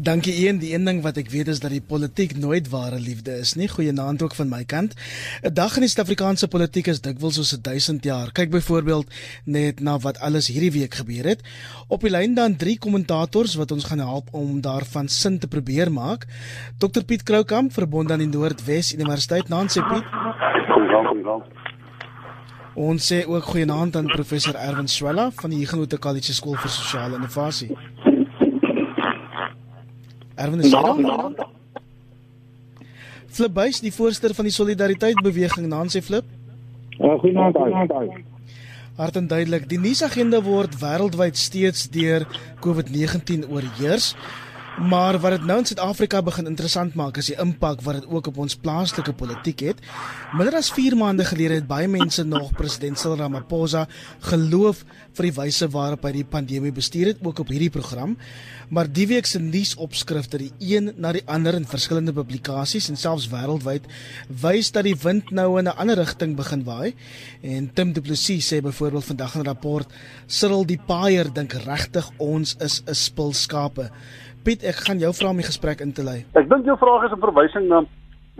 Dankie een, die een ding wat ek weet is dat die politiek nooit ware liefde is nie. Goeienaand ook van my kant. 'n Dag in die Suid-Afrikaanse politiek is dikwels soos 'n 1000 jaar. Kyk byvoorbeeld net na wat alles hierdie week gebeur het. Op die lyn dan drie kommentators wat ons gaan help om daarvan sin te probeer maak. Dr Piet Kroukamp, verbonde aan die Noordwes Universiteit. Naam sê Piet. Goeienaand, goeienaand. Ons sê ook goeienaand aan professor Erwin Swela van die Huguenot College Skool vir Sosiale Innovasie. Erwin is hier. Flip Buys, die voorsteur van die Solidariteit Beweging, naam sê Flip. Uh, goeienaand, goeienaand. Hart en duidelik, die nuusagenda word wêreldwyd steeds deur COVID-19 oorheers. Maar wat dit nou in Suid-Afrika begin interessant maak is die impak wat dit ook op ons plaaslike politiek het. Minder as 4 maande gelede het baie mense nog president Cyril Ramaphosa geloof vir die wyse waarop hy die pandemie bestuur het ook op hierdie program. Maar die week se nuusopskrifte, die een na die ander in verskillende publikasies en selfs wêreldwyd, wys dat die wind nou in 'n ander rigting begin waai. En Tim Du Plessis sê byvoorbeeld vandag in 'n rapport, Cyril die paaier dink regtig ons is 'n spul skape. Piet, ek gaan jou vra om die gesprek in te lei. Ek dink jou vraag is 'n verwysing na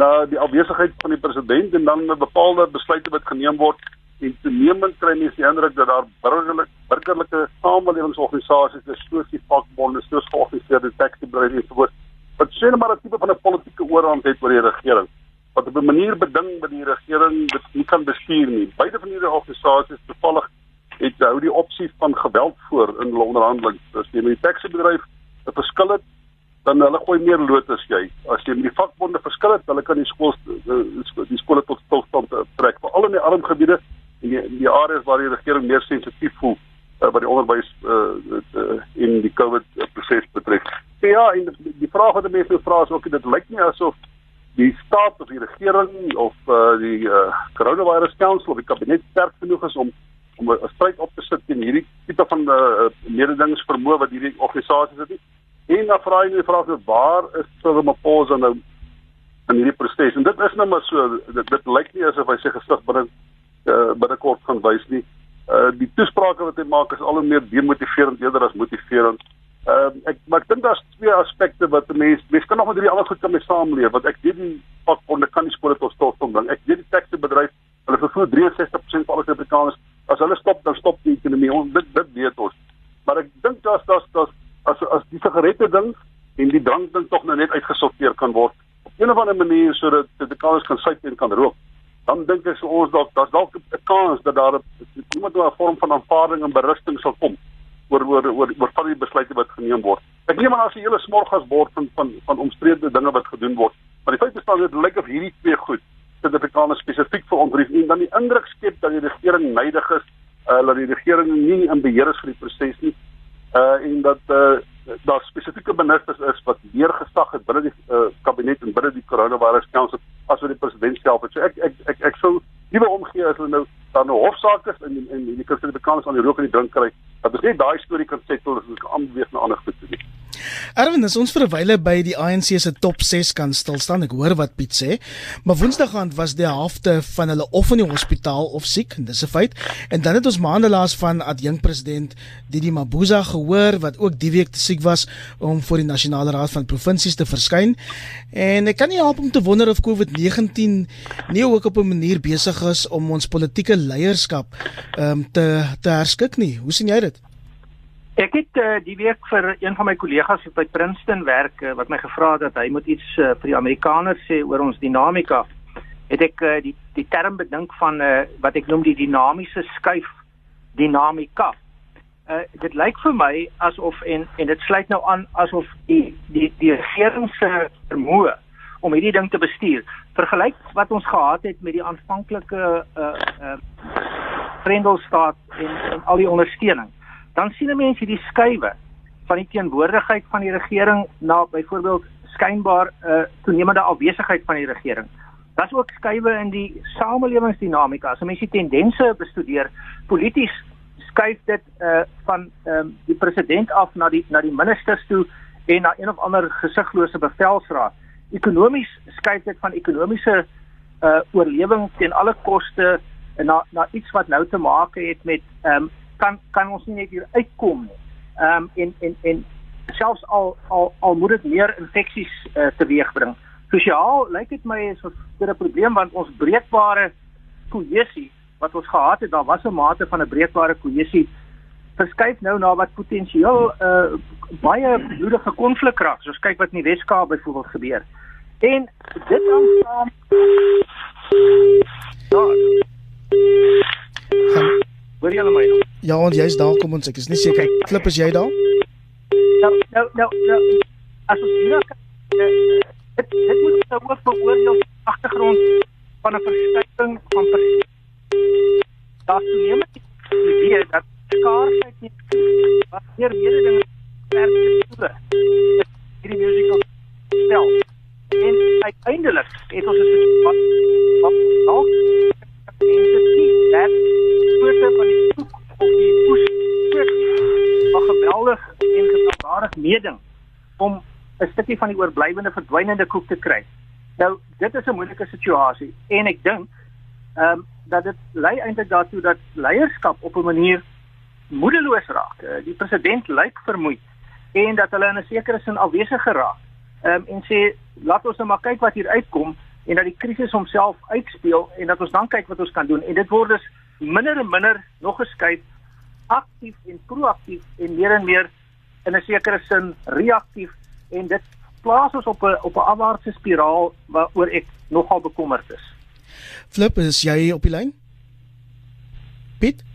na die afwesigheid van die president en dan 'n bepaalde besluite wat geneem word en toenemend kry mens die indruk dat daar burgerlike burgerlike samelewingsorganisasies is soos die vakbonde, soos georganiseerde taxi-bedrywe en so voort wat sien maar 'n tipe van 'n politieke oorhand het oor die regering wat op 'n manier beding dat die regering dit nie kan bestuur nie. Beide van hierdie organisasies toevallig het hou die opsie van geweld voor in hulle onderhandeling. Dis die taxi-bedryf 'n verskil het, dan hulle gooi meer lood as jy. As jy met die vakbonde verskil het, hulle kan die skool die skole tot stilstand trek, veral in die arm gebiede en die, die areas waar die regering meer sensitief voel uh, wat die onderwys uh, uh, in die COVID proses betref. So, ja, en die, vraag wat mense nou vra is ook dit lyk nie asof die staat of die regering of uh, die uh, coronavirus council of die kabinet sterk genoeg is om om 'n stryd op te sit teen hierdie tipe van uh, mededingingsvermoë wat hierdie organisasies het. En dan vra jy die vraag nou waar is Cyril Ramaphosa nou in hierdie proses? En dit is nou maar so dit, dit lyk nie asof hy sy gesig binne uh, binnekort gaan wys nie. Uh die toesprake wat hy maak is al hoe meer demotiverend eerder as motiverend. Ehm uh, ek maar ek dink daar's twee aspekte wat 'n mens mens kan nog met hierdie ander goed kan mee saamleef want ek weet die vakbonde kan nie skole tot stilstand bring. Ek weet die taxi-bedryf, hulle vervoer 63% van alle Suid-Afrikaners as hulle stop dan stop die ekonomie. Ons dit dit weet ons. Maar ek dink daar's daar's daar's as as die sigarette ding en die drank ding tog nou net uitgesorteer kan word op 'n of ander manier sodat die kinders kan suip en kan rook. Dan dink ek so ons dalk daar's dalk 'n kans dat daar iemand 'n vorm van aanvaarding en berusting sal kom oor oor oor oor van die besluite wat geneem word. Ek neem aan as 'n hele smorgasbord van van van omstrede dinge wat gedoen word. Maar die feit is dat dit lyk of hierdie twee goed Suid-Afrikaners spesifiek vir ontrief en dan die indruk skep dat die regering neidig is, uh, dat die regering nie in beheer is vir die proses nie. Uh en dat uh daar spesifieke ministers is wat meer gesag het binne die uh, kabinet en binne die coronavirus council as wat die president self het. So ek ek ek ek sou liewe omgee as hulle nou dan 'n hofsaak is en en die Suid-Afrikaners aan die rook en die drink kry. Dat ons net daai storie kan settle as ons kan aanbeweeg na ander goed toe. Erwin, ons vir 'n wyle by die ANC se top 6 kan stil staan. Ek hoor wat Piet sê, maar Woensdag aand was die helfte van hulle of in die hospitaal of siek, dis 'n feit. En dan het ons maande laas van adjunk president Didi Mabuza gehoor wat ook die week te siek was om voor die nasionale raad van provinsies te verskyn. En ek kan nie help om te wonder of COVID-19 nie ook op 'n manier besig is om ons politieke leierskap ehm um, te te herskik nie. Hoe sien jy dit? Ek het uh, die week vir een van my kollegas wat by Princeton werk uh, wat my gevra het dat hy moet iets uh, vir die Amerikaners sê oor ons dinamika. Het ek uh, die die term bedink van uh, wat ek noem die dinamiese skuif dinamika. Uh, dit lyk vir my asof en en dit sluit nou aan asof die die die regering se vermoë om hierdie ding te bestuur vergelyk wat ons gehad het met die aanvanklike uh uh Vredesstaat en, en al die ondersteuning dan sien 'n mens hierdie skuwe van die teenwoordigheid van die regering na byvoorbeeld skynbaar 'n uh, toenemende afwesigheid van die regering. Daar's ook skuwe in die samelewingsdinamika. As mense tendense bestudeer, polities skuif dit uh van ehm um, die president af na die na die ministers toe en na een of ander gesigglose bevelsraad. Ekonomies skuif dit van ekonomiese uh oorlewing teen alle koste na na iets wat nou te maak het met ehm um, kan kan ons nie net hier uitkom nie. Ehm um, en en en selfs al al al moet dit meer infeksies uh, teweegbring. Sosiaal lyk dit my is 'n probleem want ons breekbare kohesie wat ons gehad het, daar was 'n mate van 'n breekbare kohesie verskuif nou na wat potensieel 'n uh, baie bloedige konflik raak. So kyk wat in die Weskaap byvoorbeeld gebeur. En dit hang saam Waar jy my nou? Ja, want jy's daar kom ons ek is nie seker. Klip is jy daar? Nou nou nou nou as ons hier kyk, dit dit moet nou ook beoordeel agtergrond van 'n verskuiving van daar sou neem die idee dat skaarsheid nie wat meer meer dinge perspektiewe hierdie musiek stel en uiteindelik het ons dit wat wat nou mense sien dat soorte van die soek op die push maar geweldig en gewaardig meeding om 'n stukkie van die oorblywende verdwynende koek te kry. Nou, dit is 'n moeilike situasie en ek dink ehm um, dat dit lei eintlik daartoe dat leierskap op 'n manier moedeloos raak. Uh, die president lyk vermoeid en dat hulle in 'n sekere sin afwesig geraak. Ehm um, en sê laat ons nou maar kyk wat hier uitkom en dat die krisis homself uitspeel en dat ons dan kyk wat ons kan doen en dit word dus minder en minder nog geskuif aktief en proaktief en meer en meer in 'n sekere sin reaktief en dit plaas ons op 'n op 'n afwaartse spiraal waaroor ek nogal bekommerd is. Flip, is jy op die lyn? Piet?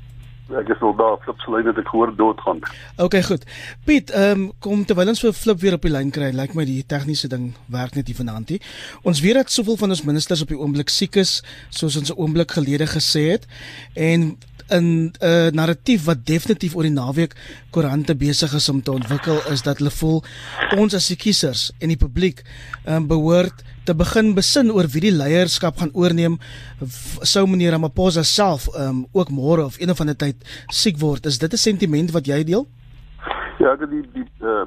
Ek is al daar, Flip se lyn het ek gehoor doodgaan. OK, goed. Piet, ehm um, kom terwyl ons vir Flip weer op die lyn kry, lyk like my die tegniese ding werk net nie vanaand nie. Ons weet dat soveel van ons ministers op die oomblik siek is, soos ons 'n oomblik gelede gesê het. En in 'n uh, narratief wat definitief oor die naweek koerante besig is om te ontwikkel is dat hulle voel ons as die kiesers en die publiek um, behoort te begin besin oor wie die leierskap gaan oorneem. Sou meneer Ramaphosa self um, ook môre of een of ander tyd siek word. Is dit 'n sentiment wat jy deel? Ja dit die die uh,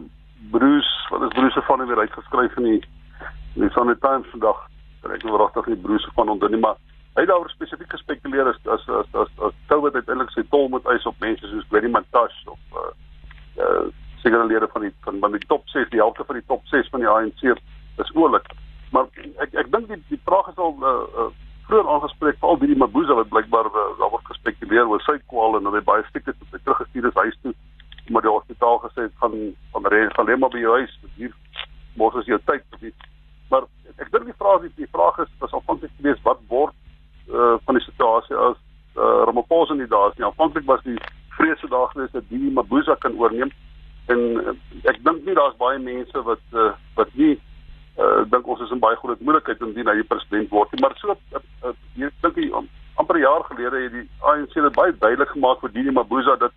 Bruce wat is Bruce van weer uitgeskryf in die in die Sunday Times vandag. Ek weet regtig nie Bruce van onder nie maar hy het daaroor spesifiek gespekuleer as as as as, as COVID uiteindelik sy tol moet eis op mense soos Gary Mantash of uh uh sekere lede van die van van die top 6, die helfte van die top 6 van die ANC is oulik. Maar ek ek dink die die vraag is al uh, uh vroeër aangespreek veral hierdie Mabuza wat blykbaar uh, daar word gespekuleer oor sy kwale en hy baie siek is en teruggestuur is huis toe maar die hospitaal gesê het van van reën van net maar by jou huis hier mos is jou tyd maar ek dink die vraag is die vraag is was afhanklik geweest wat word uh, van die situasie as uh, Ramaphosa nie daar is nie. Aanvanklik was die vrese daar gewees dat die Mabuza kan oorneem en uh, ek dink nie daar's baie mense wat uh, wat nie uh, dink ons is in baie groot moeilikheid indien hy president word nie. Maar so uh, uh, ek dink die um, amper 'n jaar gelede het die ANC dit baie duidelik gemaak vir die Mabuza dat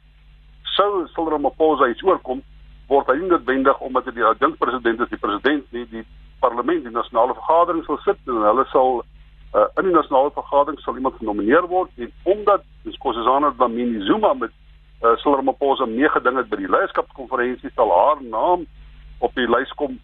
sou sou Ramaphosa iets oorkom word hy nie noodwendig omdat hy die dink president is die president nie die parlement die nasionale vergadering sal sit en hulle sal uh, in die nasionale vergadering sal iemand genomineer word en omdat dis Kossazana Dlamini Zuma met uh, Cyril Ramaphosa meegeding het by die leierskapskonferensie sal haar naam op die lys kom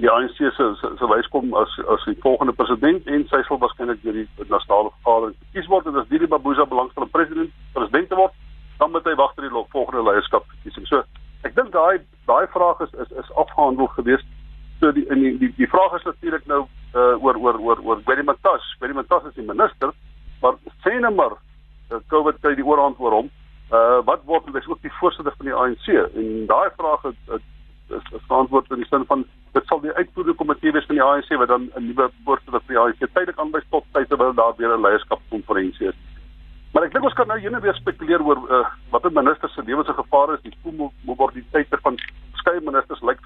die ANC se se, lys kom as as die volgende president en sy sal waarskynlik deur die nasionale vergadering gekies word. En as Didi Babuza belangstel om president president te word dan moet hy wag tot die volgende leierskapsverkiesing. So ek dink daai daai vraag is is is afgehandel geweest so die in die die, die vraag is natuurlik nou uh, oor oor oor oor Gary Matas. Gary Matas is die minister, maar sê net maar uh, COVID kry die oorhand oor hom. Uh wat word hy is ook die voorsitter van die ANC en daai vraag het is is verantwoord in die sin van dit sal die uitvoerende komitee wees van die ANC wat dan 'n nuwe voorsitter vir die ANC tydelik aanwys tot tyd terwyl daar weer 'n leierskapskonferensie is. Maar ek dink ons kan nou eendag weer spekuleer oor uh, wat 'n minister se lewens in gevaar is, die mobiliteit van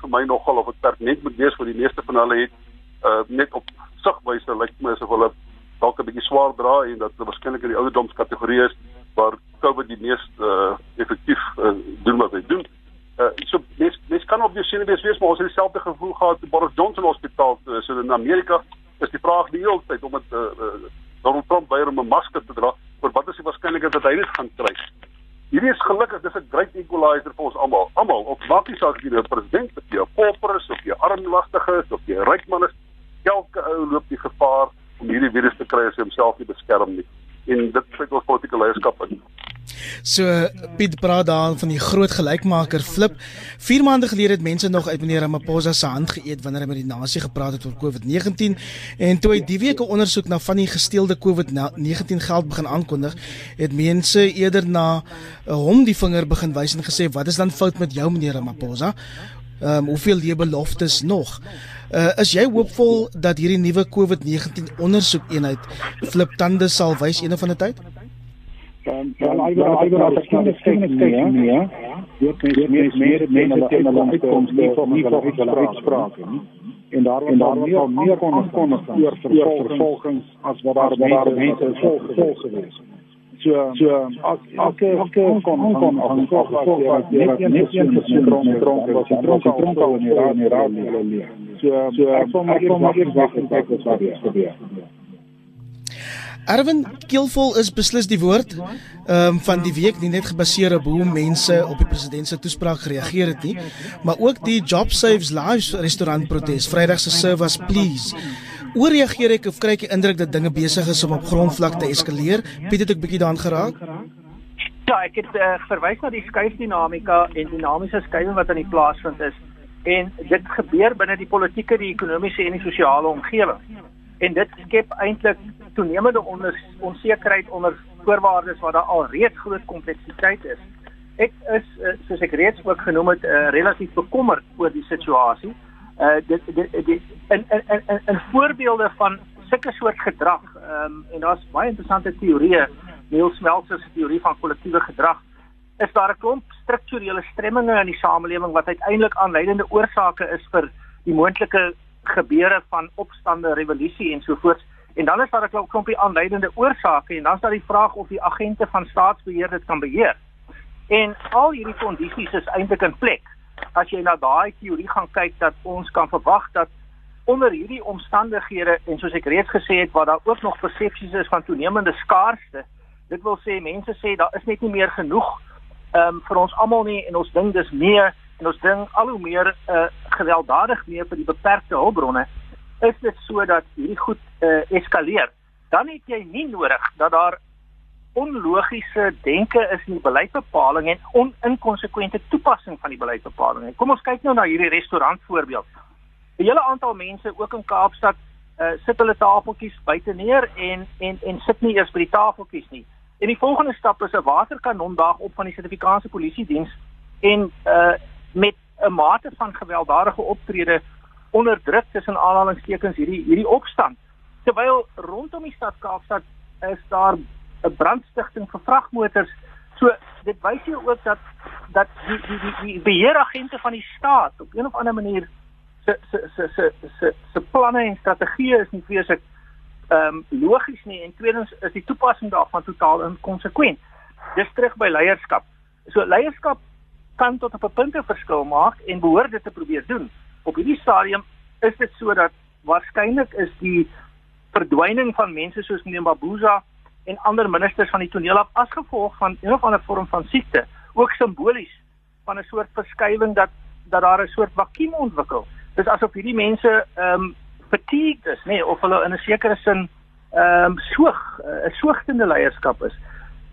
vir my nogal of dit pertinent moet wees vir die meeste van hulle het uh, net op sigwyse lyk my asof hulle dalk 'n bietjie swaar dra en dat hulle waarskynlik in die ouderdomskategorie is waar COVID die mees uh, effektief uh, doen wat hy doen. Uh, so mens mens kan op die sien wees wees maar ons het dieselfde gevoel gehad te Boris Johnson Hospitaal uh, so in Amerika is die vraag die hele tyd om dit uh, uh, Donald Trump weier om 'n masker te dra vir wat is die waarskynlikheid dat hy dit gaan kry? Hierdie is gelukkig dis 'n great equalizer vir ons almal. Almal, maak nie saak jy 'n president is, of jy 'n pauper is, of jy armlastige is, of jy 'n ryk man is, elke ou loop die gevaar om hierdie virus te kry as hy homself nie beskerm nie. En dit sê ons politieke leierskap in. So Piet praat daar van die groot gelykmaker Flip. 4 maande gelede het mense nog uit meneer Ramaphosa se hand geëet wanneer hy met die nasie gepraat het oor COVID-19 en toe hy die week 'n ondersoek na van die gesteelde COVID-19 geld begin aankondig, het mense eerder na uh, hom die vinger begin wys en gesê wat is dan fout met jou meneer Ramaphosa? Ehm um, hoeveel jy beloftes nog? Uh, is jy hoopvol dat hierdie nuwe COVID-19 ondersoek eenheid Flip tande sal wys een of ander tyd? Dan dan hy wil hy wil as ek net kyk nee ja dit is meer meer mense teen hulle uitkoms nie van nie van hulle uitsprake nie en daar en daar meer meer kon kon oor vervolgings as wat daar daar mense volg volg gewees so so as as as kon kon kon aan kop wat net net een persoon met dronk was dronk dronk al in die raad in die raad so so ek sou maar eers wag en kyk wat gebeur Erwin Keelvol is beslis die woord um, van die week nie net gebaseer op hoe mense op die president se toespraak gereageer het nie, maar ook die Job Saves Lives restaurant protes Vrydag se service please. Hoe reageer ek of kry ek die indruk dat dinge besig is om op grondvlak te eskaleer? Piet het ek bietjie daaraan geraak. Ja, ek het uh, verwys na die skuifdinamika en dinamiese skuiwing wat aan die plaas vind is en dit gebeur binne die politieke, die ekonomiese en die sosiale omgewing. En dit skep eintlik toenemende onder onsekerheid onder voorwaardes waar daar al reeds groot kompleksiteit is. Ek is eh, soos ek reeds ook genoem het, uh, relatief bekommerd oor die situasie. Uh dit dit dit in in in in voorbeelde van sulke soort gedrag, um, en daar's baie interessante teorieë, Neil Smeltzer se teorie van kollektiewe gedrag, is daar 'n klomp strukturele stremminge in die samelewing wat uiteindelik aanleidende oorsake is vir die moontlike gebeure van opstande, revolusie en so voort. En dan is daar 'n klompie aanleidende oorsake en dan is daar die vraag of die agente van staatsbeheer dit kan beheer. En al hierdie kondisies is eintlik in plek. As jy na daai teorie gaan kyk dat ons kan verwag dat onder hierdie omstandighede en soos ek reeds gesê het waar daar ook nog persepsies is van toenemende skaarste, dit wil sê mense sê daar is net nie meer genoeg ehm um, vir ons almal nie en ons ding dis meer en ons ding al hoe meer uh, gewelddadig meer vir die beperkte hulpbronne is dit sodat hierdie goed uh, eskaleer, dan het jy nie nodig dat daar onlogiese denke is in die beleidsbepaling en oninkonsekwente toepassing van die beleidsbepaling. Kom ons kyk nou na hierdie restaurant voorbeeld. 'n Hele aantal mense ook in Kaapstad uh, sit hulle tafeltjies buite neer en en en sit nie eers by die tafeltjies nie. En die volgende stap is 'n waterkanon daag op van die Suid-Afrikaanse Polisie diens en uh met 'n mate van gewelddadige optrede onderdruk tussen aanhalingstekens hierdie hierdie opstand. Terwyl rondom die stad Kaapstad is daar 'n brandstigting vir vragmotors. So dit wys jou ook dat dat die die die, die beheeragente van die staat op een of ander manier se se se se se se planne en strategieë is nie vreeslik ehm um, logies nie en tweedens is die toepassing daarvan totaal inkonsekwent. Dis terug by leierskap. So leierskap kan tot op 'n punt 'n verskil maak en behoort dit te probeer doen op hierdie stadium is dit sodat waarskynlik is die verdwyning van mense soos meneer Babuza en ander ministers van die toneel af as gevolg van een of ander vorm van siekte ook simbolies van 'n soort verskywing dat dat daar 'n soort vakuum ontwikkel. Dis asof hierdie mense ehm um, fatigued is, nê, nee, of hulle in 'n sekere sin ehm um, soog, 'n soogtende leierskap is.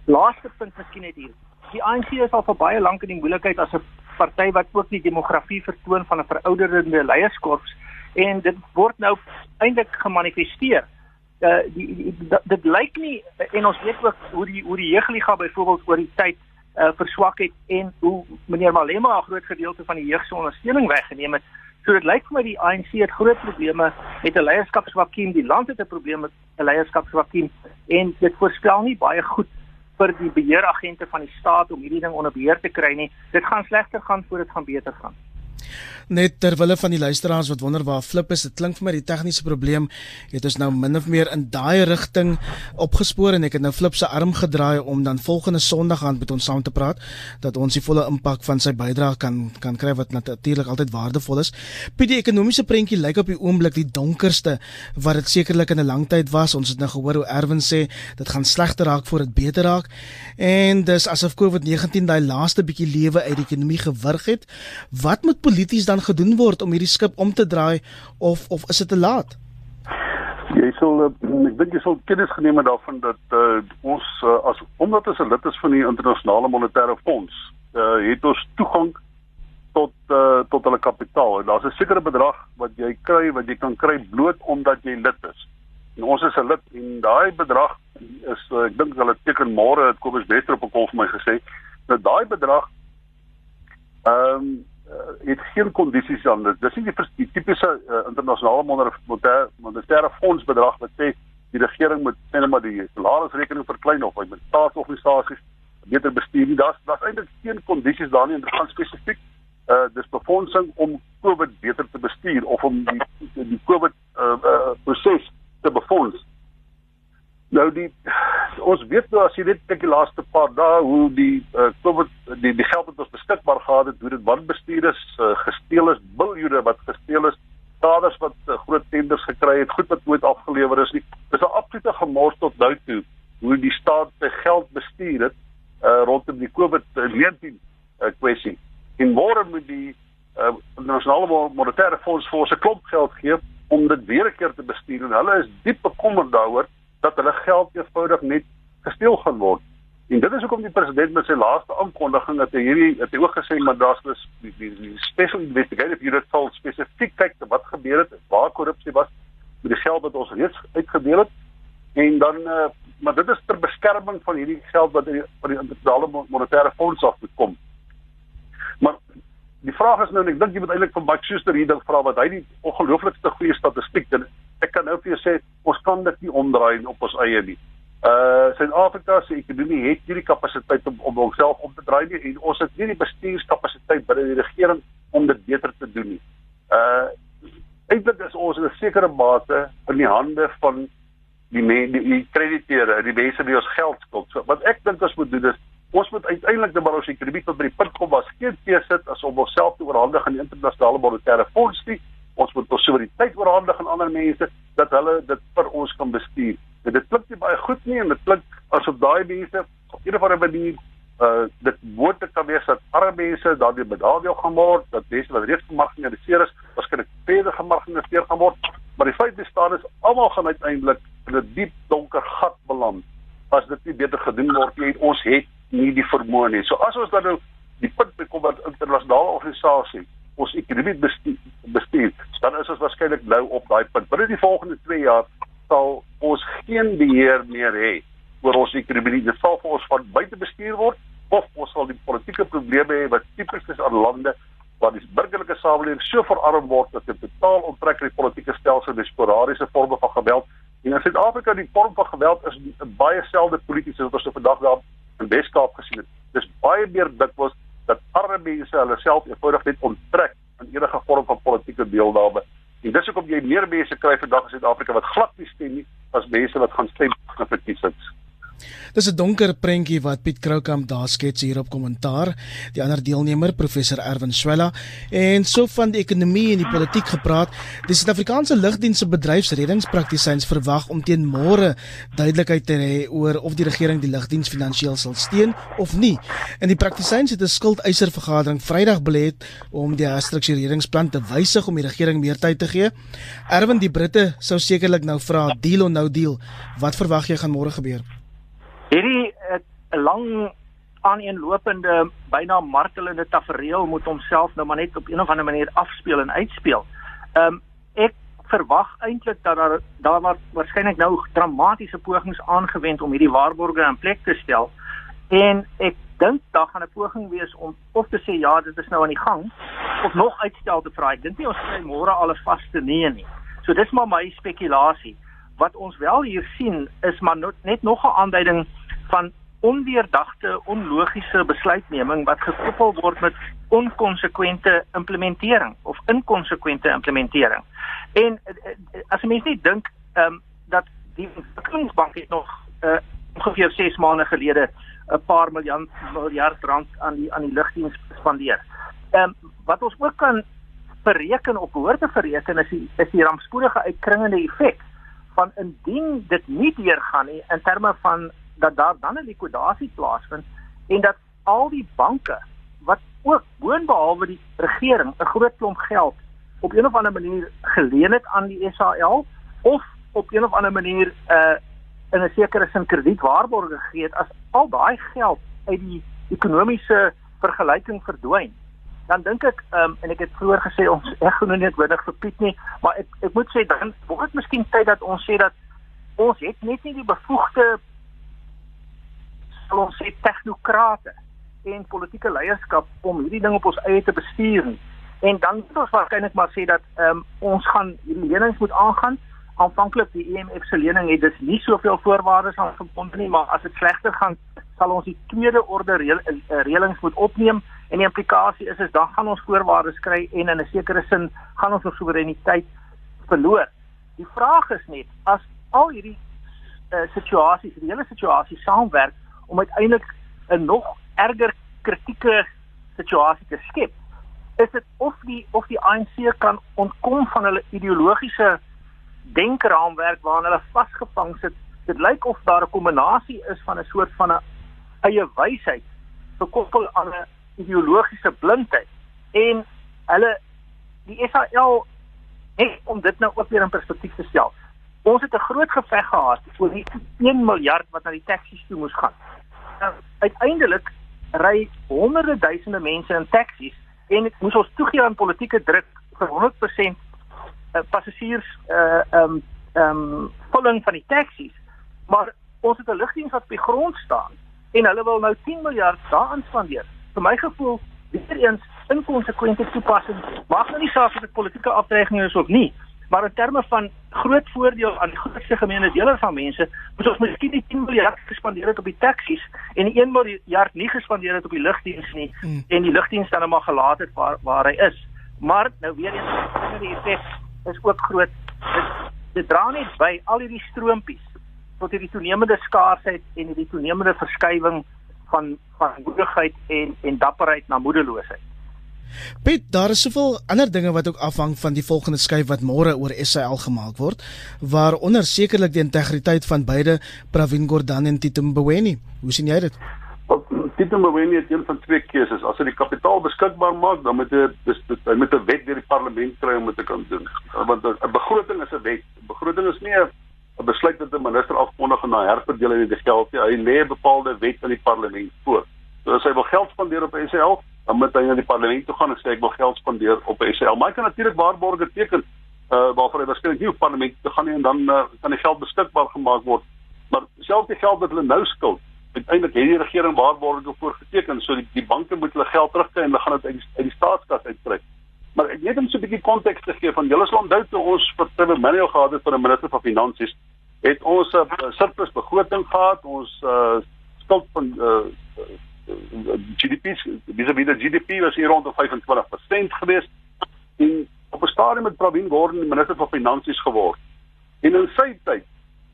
Laaste punt miskien net hier. Die ANC is al vir baie lank in die moeilikheid as 'n party wat ook die demografie vertoon van 'n verouderende leierskorps en dit word nou eintlik gemanifesteer. Uh die, die dit, dit lyk nie en ons weet ook hoe die hoe die jeugliga byvoorbeeld oor die tyd uh verswak het en hoe meneer Malema 'n groot gedeelte van die jeug se ondersteuning weggeneem het. So dit lyk vir my die ANC het groot probleme met 'n leierskapsvakuum. Die land het 'n probleem met 'n leierskapsvakuum en dit voorspel nie baie goed vir die beheeragente van die staat om hierdie ding onder beheer te kry nie. Dit gaan slegter gaan voor dit gaan beter gaan. Net ter wille van die luisteraars wat wonder waar Flip is, dit klink vir my die tegniese probleem het ons nou min of meer in daai rigting opgespoor en ek het nou Flip se arm gedraai om dan volgende Sondag aan met ons saam te praat dat ons die volle impak van sy bydrae kan kan kry wat natuurlik altyd waardevol is. Piet die ekonomiese prentjie lyk op die oomblik die donkerste wat dit sekerlik in 'n lang tyd was. Ons het nou gehoor hoe Erwin sê dit gaan slegter raak voor dit beter raak en dis asof COVID-19 daai laaste bietjie lewe uit die ekonomie gewurg het. Wat moet polities dan gedoen word om hierdie skip om te draai of of is dit te laat? Jy sal ek dink jy sal kennis geneem het daarvan dat uh, ons uh, as omdat ons 'n lid is van die internasionale monetaire fonds, uh, het ons toegang tot uh, tot hulle kapitaal. En daar's 'n sekere bedrag wat jy kry wat jy kan kry bloot omdat jy lid is. En ons is 'n lid en daai bedrag is uh, ek dink hulle teken môre het Kobus Wester op 'n kol vir my gesê dat daai bedrag ehm um, het geen kondisies aan dit. Dis nie die, die tipiese uh, internasionale monetaire monetaire fonds bedrag wat sê die regering moet net maar die salarisrekening verklein of met staatsorganisasies beter bestuur. Daar's daar's eintlik geen kondisies daar nie en dit gaan spesifiek uh dis befondsing om COVID beter te bestuur of om die die COVID uh, uh proses te befonds. Nou die ons weet nou as jy net kyk die laaste paar dae hoe die uh, COVID die die geld wat ons beskikbaar gehad het, hoe dit wanbestuur is, uh, gesteel is, biljoene wat gesteel is, skaders wat uh, groot tenders gekry het, goed wat nooit afgelewer is nie. Dis 'n absolute gemors tot nou toe hoe die staat sy geld bestuur het uh, rondom die COVID-19 uh, kwessie. En môre moet die uh, internasionale monetaire fonds vir ons 'n klomp geld gee om dit weer 'n keer te bestuur en hulle is diep bekommerd daaroor dat hulle geld eenvoudig net gesteel gaan word. En dit is hoekom die president met sy laaste aankondiging dat hy hierdie het hy ook gesê maar daar's dus die, die, die special investigative unit sal spesifiek kyk wat gebeur het, waar korrupsie was met die geld wat ons reeds uitgedeel het. En dan uh, maar dit is ter beskerming van hierdie geld wat van die internasionale monetaire fonds af kom. Maar die vraag is nou en ek dink jy moet eintlik van Buck Schuster hier ding vra wat hy die ongelooflikste goeie statistiek en ek kan nou vir jou sê ons kan dit nie omdraai op ons eie nie. Uh Suid-Afrika se ekonomie het nie die kapasiteit om om homself om te draai nie en ons het nie die bestuurskapasiteit binne die regering om dit beter te doen nie. Uh eintlik is ons in 'n sekere mate in die hande van die mense die krediteure, die mense wie ons geld skuld. So wat ek dink ons moet doen is ons moet uiteindelik net maar ons ekonomie tot by die punt kom waar skien sit as om onsself te oorhandig aan die internasionale monetaire fonds nie ons moet ons soewereiniteit oorhandig aan ander mense dat hulle dit vir ons kan bestuur. En dit klink nie baie goed nie en dit klink asof daai mense op 'n of ander manier uh dit moet dit kan wees dat arme mense daardie bedadeel gaan word, dat mense wat reeds gemarginaliseer is, waarskynlik verder gemarginaliseer gaan word, maar die feit bestaan is almal gaan uiteindelik in 'n diep donker gat beland as dit nie beter gedoen word nie. Ons het nie die vermoë nie. So as ons dan nou die punt bekom dat internasionale organisasies ons ekonomie bestuur, bestuur, dan is ons waarskynlik nou op daai punt. Binne die volgende 2 jaar sal ons geen beheer meer hê oor ons ekonomie. Dit sal vir ons van buite bestuur word of ons sal die politieke probleme hê wat tipies is aan lande waar die burgerlike samelewing so verarm word dat dit totaal onttrek uit die politieke stelsel en sporadiese forme van geweld. En in Suid-Afrika die vorm van geweld is baie selde polities wat ons vandag daar in Weskaap gesien het. Dis baie meer dikwels dat arme mense hulle self eenvoudig net onttrek aan enige vorm van politieke deelname. En dis hoekom jy meer mense kry vandag in Suid-Afrika wat glad nie stem nie as mense wat gaan stem vir verkiesings. Dis 'n donker prentjie wat Piet Kroukamp daar skets hier op kommentaar. Die ander deelnemer, professor Erwin Swela, en so van die ekonomie en die politiek gepraat. Die Suid-Afrikaanse lugdienste bedryfsreddingspraktisyns verwag om teen môre duidelikheid te hê oor of die regering die lugdiens finansiëel sal steun of nie. En die praktisyns het 'n skuldeiser vergadering Vrydag belê om die herstruktureringsplan te wysig om die regering meer tyd te gee. Erwin, die Britte sou sekerlik nou vra deal or no deal. Wat verwag jy gaan môre gebeur? Hierdie uh, lang aaneenlopende byna martelende tafereel moet homself nou maar net op een of ander manier afspeel en uitspeel. Ehm um, ek verwag eintlik dat daar daar maar waarskynlik nou dramatiese pogings aangewend om hierdie waarborge in plek te stel en ek dink daar gaan 'n poging wees om of te sê ja, dit is nou aan die gang of nog uitstel te vra. Ek dink nie ons kry môre al 'n vaste nee nie. So dis maar my spekulasie. Wat ons wel hier sien is maar net nog 'n aanduiding van ondeurdagte, onlogiese besluitneming wat gekoppel word met onkonsekwente implementering of inkonsekwente implementering. En eh, eh, as 'n mens net dink ehm um, dat die ontwikkelingsbank het nog uh, ongeveer 6 maande gelede 'n paar miljard miljard rand aan die aan die lugdiens spandeer. Ehm um, wat ons ook kan bereken of behoort te bereken is die is die rampspoedige uitkringende effek van indien dit nie deurgaan nie in terme van dat daar dan 'n likwidasie plaasvind en dat al die banke wat ook boonbehalwe die regering 'n groot klomp geld op een of ander manier geleen het aan die SAL of op een of ander manier uh in 'n sekere sin kredietwaarborge gegee het as al daai geld uit die ekonomiese vergelyking verdwyn dan dink ek um, en ek het vroeër gesê ons ek glo nie noodwendig vir Piet nie maar ek ek moet sê dan word dit miskien tyd dat ons sê dat ons het net nie die bevoegde sal ons sê tegnokrate en politieke leierskap om hierdie ding op ons eie te bestuur nie. En dan moet ons waarskynlik maar sê dat um, ons gaan hierdie lenings moet aangaan. Aanvanklik die IMF e se lening het dis nie soveel voorwaardes aan verbonde nie, maar as dit slegter gaan, sal ons die tweede orde eh, reëlings moet opneem. En die implikasie is is dan gaan ons voorwaardes kry en in 'n sekere sin gaan ons ons soewereiniteit verloor. Die vraag is net as al hierdie uh, situasies, die hele situasie saamwerk om uiteindelik 'n nog erger kritieke situasie te skep, is dit of die of die ANC kan ontkom van hulle ideologiese denkraamwerk waaraan hulle vasgevang sit. Dit lyk of daar 'n kombinasie is van 'n soort van 'n eie wysheid gekoppel aan 'n ideologiese blindheid en hulle die SAL het om dit nou ook weer in perspektief te stel. Ons het 'n groot geveg gehad oor die 1 miljard wat na die taksies toe moes gaan. Nou, uiteindelik ry honderde duisende mense in taksies en dit moes ons toegee aan politieke druk vir 100% uh, passasiers uh um um vulling van die taksies. Maar ons het 'n lugdiens wat op die grond staan en hulle wil nou 10 miljard daaraan spandeer. Vir my gevoel weer eens inkonsekwente toepassing. Mag nou nie saak of dit politieke afdreiging is of nie, maar in terme van groot voordeel aan die grootste gemeene dele van mense, moet ons miskien die 10 miljard gespandeer het op die taksies en die 1 miljard nie gespandeer het op die lugdiens nie hmm. en die lugdiens dan maar gelaat het waar waar hy is. Maar nou weer eens die effek is ook groot. Dit dit dra net by al hierdie stroompies tot hierdie toenemende skaarsheid en hierdie toenemende verskywing van van moedigheid en en dapperheid na moedeloosheid. Piet, daar is soveel ander dinge wat ook afhang van die volgende skuif wat môre oor SAL gemaak word, waaronder sekerlik die integriteit van beide Pravin Gordhan en Tito Mboweni. Hoe sien jy dit? Tito Mboweni het een van twee keuses. As hy die kapitaal beskikbaar maak, dan moet hy hy moet 'n wet deur die parlement kry om dit te kan doen. Want 'n begroting is 'n wet. Begroting is nie 'n besluit wat 'n minister afkondig en na herverdeel in die geld nie. Hy lê 'n bepaalde wet aan die parlement voor. So as hy wil geld spandeer op SAL, dan moet hy na die parlement toe gaan en sê ek wil geld spandeer op SAL. Maar hy kan natuurlik waarborge teken uh waarvoor hy waarskynlik nie op parlement toe gaan nie en dan uh, kan die geld beskikbaar gemaak word. Maar selfs die geld wat hulle nou skuld uiteindelik het die regering waarborge voor geteken so die, die banke moet hulle geld terugkry en hulle gaan dit uit die, uit die staatskas uittrek. Maar ek net om so 'n bietjie konteks te gee van julle sal onthou toe ons vir Trevor Manuel gehad het vir 'n minister van finansies het ons 'n uh, surplus begroting gehad, ons uh, skuld van uh, GDP wie die GDP was hier rond 25% geweest en op 'n stadium met Pravin Gordhan minister van finansies geword. En in sy tyd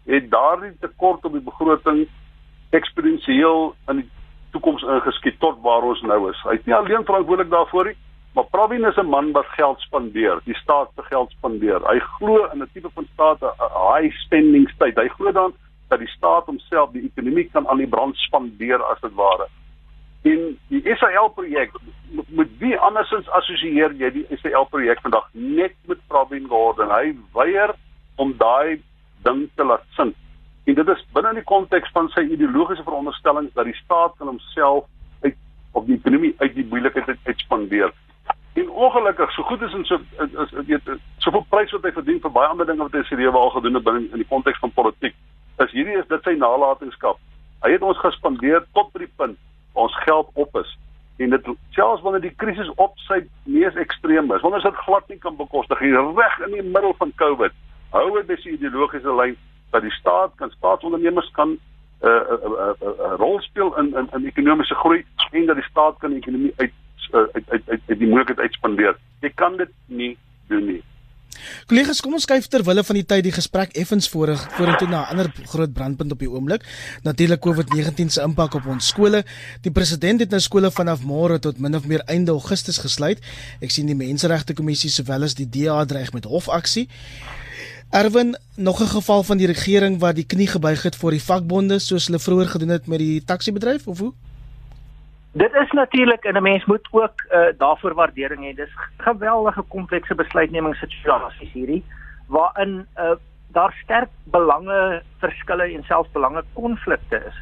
het daardie tekort op die begroting eksponensieel in die toekoms ingeskiet tot waar ons nou is. Hy is nie alleen verantwoordelik daarvoor nie, maar Pravin is 'n man wat geld spandeer, die staat se geld spandeer. Hy glo in 'n tipe van staat 'n high spending state. Hy glo dan dat die staat homself die ekonomie kan aan die brand spandeer as dit ware. In die SAL projek moet wie andersins assosieer jy die SAL projek vandag net met Pravin Gordhan. Hy weier om daai ding te laat sink. En dit is binne in die konteks van sy ideologiese veronderstellings dat die staat kan homself uit op die ekonomie uit die moeilikheid uitspandeer. En ongelukkig, so goed is en so is weet soveel prys wat hy verdien vir baie ander dinge wat hy sy lewe al gedoen het binne in die konteks van politiek. Is hierdie is dit sy nalatenskap. Hy het ons gespandeer tot by die punt ons geld op is en dit selfs wanneer die krisis op sy mees ekstreem is, wanneer dit glad nie kan bekostig nie, reg in die middel van COVID, hou hy by sy ideologiese lyn dat die staat kan staatsondernemers kan 'n uh, uh, uh, uh, uh, rol speel in in in ekonomiese groei en dat die staat kan die ekonomie uit uh, uit uit uit, uit die moontlikheid uitspandeer. Jy kan dit nie doen nie. Kollegas, kom ons kyk ter wille van die tyd die gesprek effens vorig vorentoe na 'n ander groot brandpunt op die oomblik. Natuurlik COVID-19 se impak op ons skole. Die president het nou skole vanaf môre tot min of meer einde Augustus gesluit. Ek sien die Menseregte Kommissie sowel as die DA dreig met hofaksie. Erwin, nog 'n geval van die regering wat die knie gebuig het voor die vakbonde soos hulle vroeër gedoen het met die taxi-bedryf of hoe? Dit is natuurlik en 'n mens moet ook uh, daarvoor waardering hê. Dis geweldige komplekse besluitnemingssituasies hierdie waarin uh, daar sterk belange verskille en selfs belange konflikte is.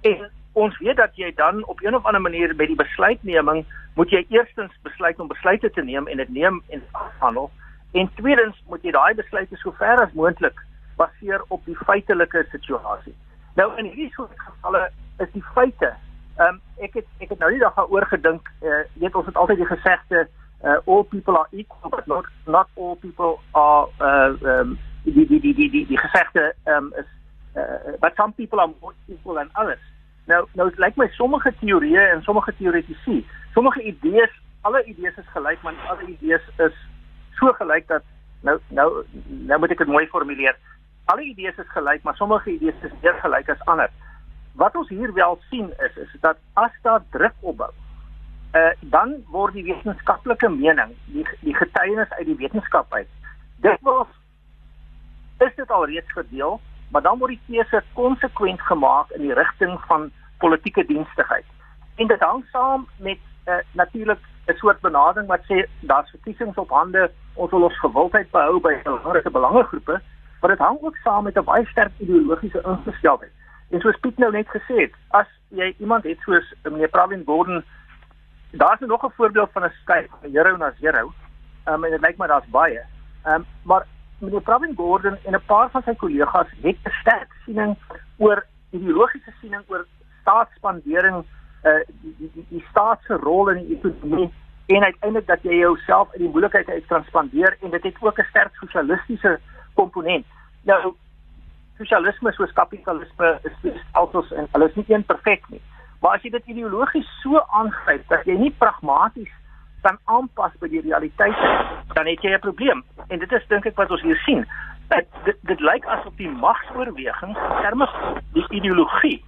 En ons weet dat jy dan op een of ander manier by die besluitneming moet jy eerstens besluit om besluite te neem en dit neem en afhandel en tweedens moet jy daai besluite so ver as moontlik baseer op die feitelike situasie. Nou in hierdie soort gevalle is die feite ehm um, ek het ek het nou nie daaroor gedink eh uh, weet ons het altyd die gesegde uh, all people are equal but not not all people are uh um die die die die die, die gesegde um is uh, but some people are more equal than others. Nou nou dit lyk my sommige teorieë en sommige teoretici, sommige idees, alle idees is gelyk, maar alle idees is so gelyk dat nou nou nou moet ek dit mooi formuleer. Alle idees is gelyk, maar sommige idees is meer gelyk as ander. Wat ons hier wel sien is is dat as daar druk opbou, uh, dan word die wetenskaplike mening, die die getuienis uit die wetenskap uit, dit was is dit al reeds verdeel, maar dan word die keuse konsekwent gemaak in die rigting van politieke dienstigheid. En dit hang saam met uh, natuurlik 'n soort benadering wat sê daar's verkiesings op hande, ons wil ons gewildheid behou by belangrike belangegroepe, maar dit hang ook saam met 'n baie sterk ideologiese ingesteldheid. En soos Piet nou net gesê het, as jy iemand het soos meneer Pravin Gordhan daar's nog 'n voorbeeld van 'n skuif van hero na zero. Ehm um, en dit lyk my daar's baie. Ehm um, maar meneer Pravin Gordhan en 'n paar van sy kollegas het 'n sterk siening oor ideologiese siening oor staatsspandering uh die die die, die staat se rol in die ekonomie en uiteindelik dat jy jouself in die moeilikheid uit kan spandeer en dit het ook 'n sterk sosialistiese komponent. Nou sosialisme soos kapitalisme is alsoos en hulle is nie een perfek nie. Maar as jy dit ideologies so aangryp dat jy nie pragmaties kan aanpas by die realiteit dan het jy 'n probleem. En dit is dink ek wat ons hier sien. Dit dit, dit lyk asof die magsoorweging terme die ideologie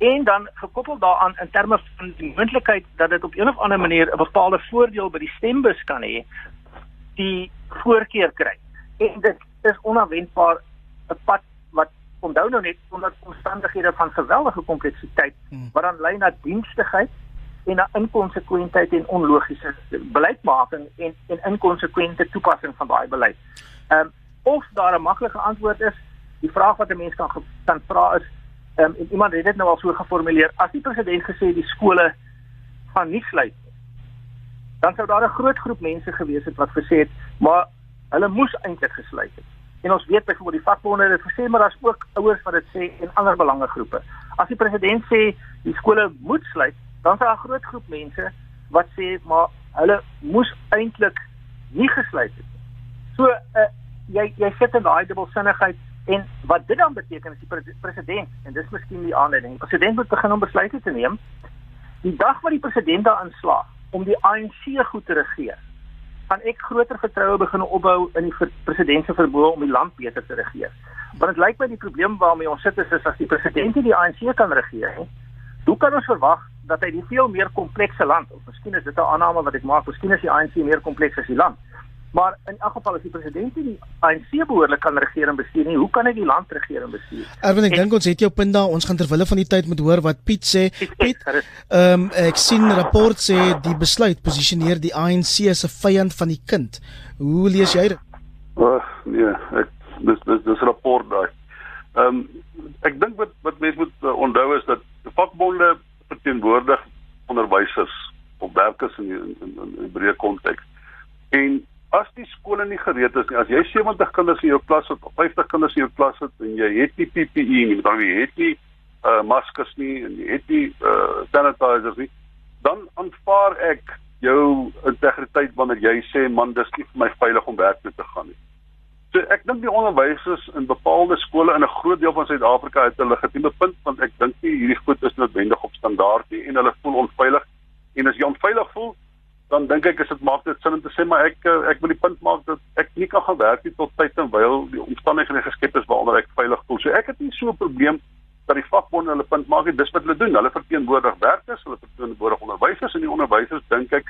en dan gekoppel daaraan in terme van die moontlikheid dat dit op een of ander manier 'n bepaalde voordeel by die stembus kan hê die voorkeur kry. En dit is onverwendbaar 'n pad onthou nou net onder omstandighede van geweldige kompleksiteit hmm. wat dan lei na dienstigheid en na inkonsekwentheid en onlogiese beleidsmaking en en inkonsekwente toepassing van daai beleid. Ehm um, of daar 'n maklike antwoord is, die vraag wat 'n mens kan kan vra is ehm um, iemand het dit nou al so geformuleer, as die president gesê die skole gaan nie sluit nie, dan sou daar 'n groot groep mense gewees het wat gesê het, maar hulle moes eintlik gesluit het. En ons weet byvoorbeeld die vakbonde het gesê maar daar's ook ouers wat dit sê en ander belangegroepe. As die president sê die skole moet sluit, dan is daar 'n groot groep mense wat sê maar hulle moes eintlik nie gesluit het nie. So uh, jy jy sit in daai dubbelsinnigheid en wat dit dan beteken is die president en dis miskien die aanleiding. Die president moet begin om besluite te neem. Die dag wat die president daarin slaag om die ANC goed te regeer, gaan ek groter vertroue begin opbou in die president se vermoë om die land beter te regeer. Want dit lyk my die probleem waarmee ons sit is, is as die president die ANC kan regeer, he, hoe kan ons verwag dat hy die veel meer komplekse land, of miskien is dit 'n aanname wat ek maak, miskien is die ANC meer kompleks as die land, Maar in elk geval as die president nie die ANC behoorlik kan regeer en bestuur nie, hoe kan hy die land regeer en bestuur? Erwin, ek dink ons het jou punt daar. Ons gaan terwille van die tyd moet hoor wat Piet sê. Piet, ehm um, ek sien rapport sê die besluit posisioneer die ANC as 'n vyand van die kind. Hoe lees jy dit? Ag, nee, ek dis dis dis rapport daai. Ehm um, ek dink wat wat mense moet uh, onthou is dat vakbonde verteenwoordig onderwysers op werkers in in in, in, in breë konteks. En as die skole nie gereed is nie, as jy 70 kinders in jou klas het of 50 kinders in jou klas het en jy het nie PPE nie, dan jy het nie uh maskers nie en jy het nie uh sanitizers nie, dan aanvaar ek jou integriteit wanneer jy sê man, dis nie vir my veilig om werk toe te gaan nie. So ek dink die onderwysers in bepaalde skole in 'n groot deel van Suid-Afrika het 'n legitieme punt want ek dink nie hierdie goed is noodwendig op standaard nie en hulle voel onveilig. En as jy onveilig voel, dan dink ek is dit maak dit sin om te sê maar ek eh, ek wil die punt maak dat ek nie kan gaan werk nie tot tyd en wyl die omstandighede geskep is waaronder ek veilig voel. So ek het nie so 'n probleem dat die vakbonde hulle punt maak nie. Dis wat hulle doen. Hulle verteenwoordig werkers, hulle verteenwoordig onderwysers en die onderwysers dink ek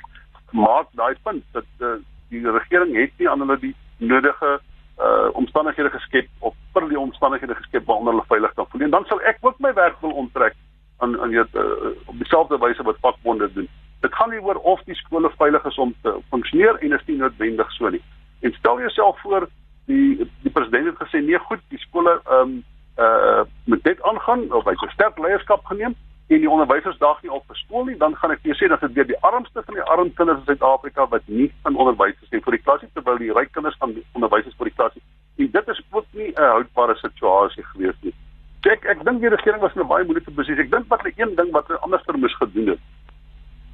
maak daai punt dat uh, die regering het nie aan hulle die nodige uh omstandighede geskep of vir die omstandighede geskep waaronder hulle veilig kan voel. En dan sal ek ook my werk wil onttrek aan aan jy uh, op dieselfde wyse wat vakbonde doen. Dit gaan nie oor of die skole veilig is om te funksioneer en is nie noodwendig so nie. En stel jouself voor die die president het gesê nee goed, die skole ehm um, uh met dit aangaan of hy 'n sterk leierskap geneem en die onderwysers daag nie op vir skool nie, dan gaan ek vir jou sê dat dit weer die armste van die arm kinders in Suid-Afrika wat nie van onderwysers het vir die klasie terwyl die ryk kinders van onderwysers vir die klasie. En dit is ook nie 'n houdbare situasie gewees nie. Ek ek dink die regering was in 'n baie moeilike posisie. Ek dink wat hulle een ding wat hulle anders moes gedoen het.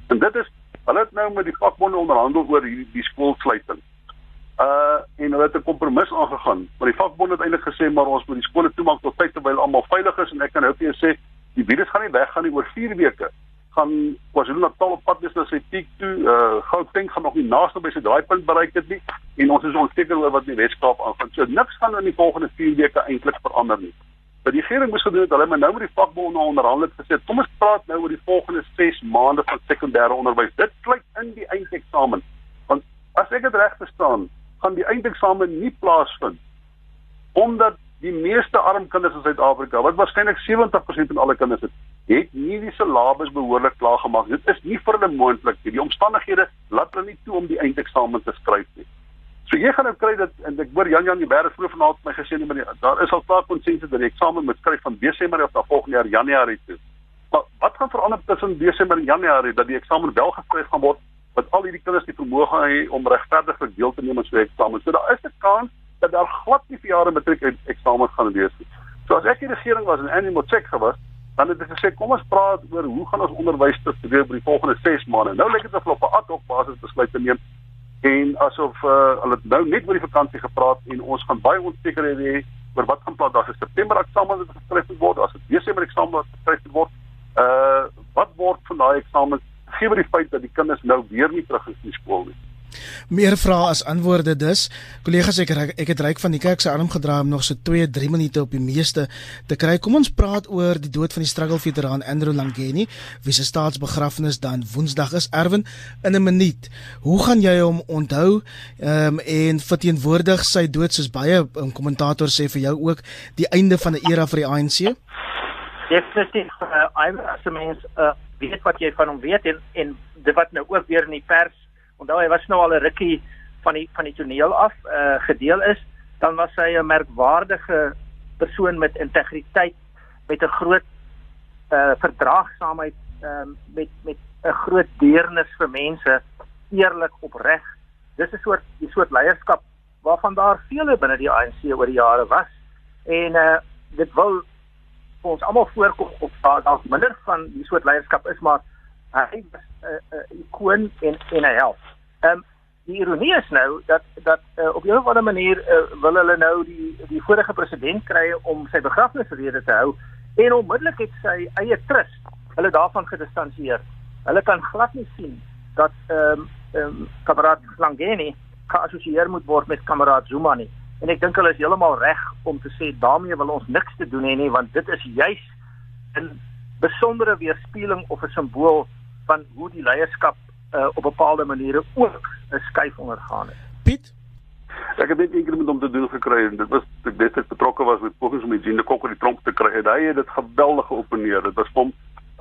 En dit is hulle het nou met die vakbonde onderhandel oor hierdie die skoolsluiting uh en hulle het 'n kompromis aangegaan. Maar die vakbond het eintlik gesê maar ons moet die skole toemaak tot tyd terwyl almal veilig is en ek kan nou vir jou sê die virus gaan nie weggaan nie oor 4 weke. Gaan KwaZulu-Natal op pad wees na sy piek toe. Uh Gauteng gaan nog nie naaste by sy draaipunt bereik het nie en ons is onseker oor wat in die Weskaap aangaan. So niks gaan in die volgende 4 weke eintlik verander nie. Maar die regering moes gedoen het hulle maar nou met die vakbonde onderhandel het gesê kom ons praat nou oor die volgende 6 maande van sekondêre onderwys. Dit sluit in die eindeksamen. Want as ek dit reg verstaan, gaan die eindeksamen nie plaasvind omdat die meeste arm kinders in Suid-Afrika, wat waarskynlik 70% van alle kinders is, het nie die syllabus behoorlik klaar gemaak. Dit is nie vir hulle moontlik nie. Die omstandighede laat hulle nie toe om die eindeksamen te skryf nie. So jy gaan nou kry dat en ek hoor Jan Jan die Berg vroeg vanaand my gesê nee, daar is al klaar konsensus dat die eksamen moet skryf van Desember af na volgende jaar Januarie toe. Maar wat gaan verander tussen Desember en Januarie dat die eksamen wel geskryf gaan word wat al hierdie kinders die vermoë gaan hê om regverdiglik deel te neem aan so 'n eksamen. So daar is 'n kans dat daar glad nie vir jare matriek eksamens gaan wees nie. So as ek die regering was en Annie Motshek gewas, dan het ek gesê kom ons praat oor hoe gaan ons onderwys struktureer vir die volgende 6 maande. Nou lyk dit of hulle op 'n ad hoc basis besluit te neem en asof uh, hulle nou net oor die vakansie gepraat en ons gaan baie onsekerhede hê oor wat gaan plaas daar is September eksamen wat geskryf word, as dit Desember eksamen wat geskryf word. Uh wat word van daai eksamens gegee die feit dat die kinders nou weer nie terug is in skool nie. Meer vrae as antwoorde dus. Kollegas ek ek het ryk van die kerk se arm gedra om nog so 2-3 minute op die meeste te kry. Kom ons praat oor die dood van die struggle veteraan Andrew Langeni, wie se staatsbegrafnis dan Woensdag is. Erwin in 'n minuut. Hoe gaan jy hom onthou? Um, en verteenwoordig sy dood soos baie um, kommentators sê vir jou ook die einde van 'n era vir die ANC? Definitief. Uh, I as a mens uh, weet wat jy van hom weet en en dit wat nou ook weer in die pers onthou hy was nou al 'n rukkie van die van die toneel af uh, gedeel is dan was hy 'n merkwaardige persoon met integriteit met 'n groot uh, verdraagsaamheid uh, met met 'n groot deernis vir mense eerlik opreg. Dis 'n soort die soort leierskap waarvan daar vele binne die ANC oor die jare was. En uh, dit wil vir ons almal voorkom of daar dalk minder van die soort leierskap is maar hy was 'n uh, uh, ikoon en en 'n held. Ehm um, die ironie is nou dat dat uh, op 'n of ander manier uh, wil hulle nou die die vorige president kry om sy begrafnisrede te hou en onmiddellik het sy eie trust hulle daarvan gedistansieer. Hulle kan glad nie sien dat ehm um, ehm um, kameraad Langeni geassosieer moet word met kameraad Zuma nie. En ek dink hulle is heeltemal reg om te sê daarmee wil ons niks te doen hê nie want dit is juis 'n besondere weerspieëling of 'n simbool van hoe die leierskap uh, op bepaalde maniere ook 'n skuif ondergaan het. Piet Ek het net eendag met hom te doen gekry en dit was ek dit het betrokke was met pogings om Jean de Kokker die tronk te kry en hy het dit geweldig geopeneer. Dit was hom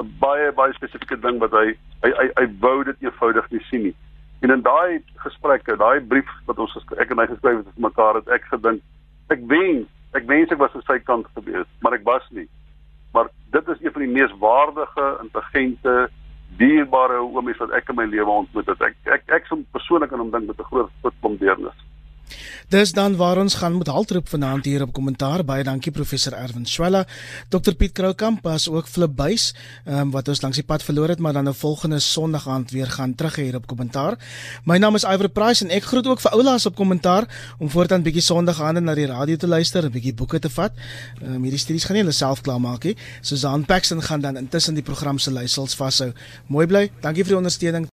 'n baie baie spesifieke ding wat hy hy hy, hy wou dit eenvoudig nie sien nie. En in daai gesprekke, daai brief wat ons ek en hy geskryf het vir mekaar, het ek gedink ek wens, ek wens ek was aan sy kant gewees, maar ek was nie. Maar dit is een van die mees waardige, intelligente, dierbare oomies wat ek in my lewe ontmoet het. Ek ek ek som persoonlik aan hom dink met 'n groot groot deernis. Dis dan waar ons gaan met haltroep vanaand hier op kommentaar. Baie dankie professor Erwin Swela. Dr Piet Kroukamp was ook flipbuis um, wat ons langs die pad verloor het, maar dan 'n volgende Sondag aand weer gaan terug hier op kommentaar. My naam is Iver Price en ek groet ook vir oulaas op kommentaar om voortaan bietjie Sondag aande na die radio te luister en bietjie boeke te vat. Um, hierdie studies gaan nie hulle self klaarmaak nie. Susan Paxton gaan dan intussen die program se leiersels vashou. Mooi bly. Dankie vir die ondersteuning.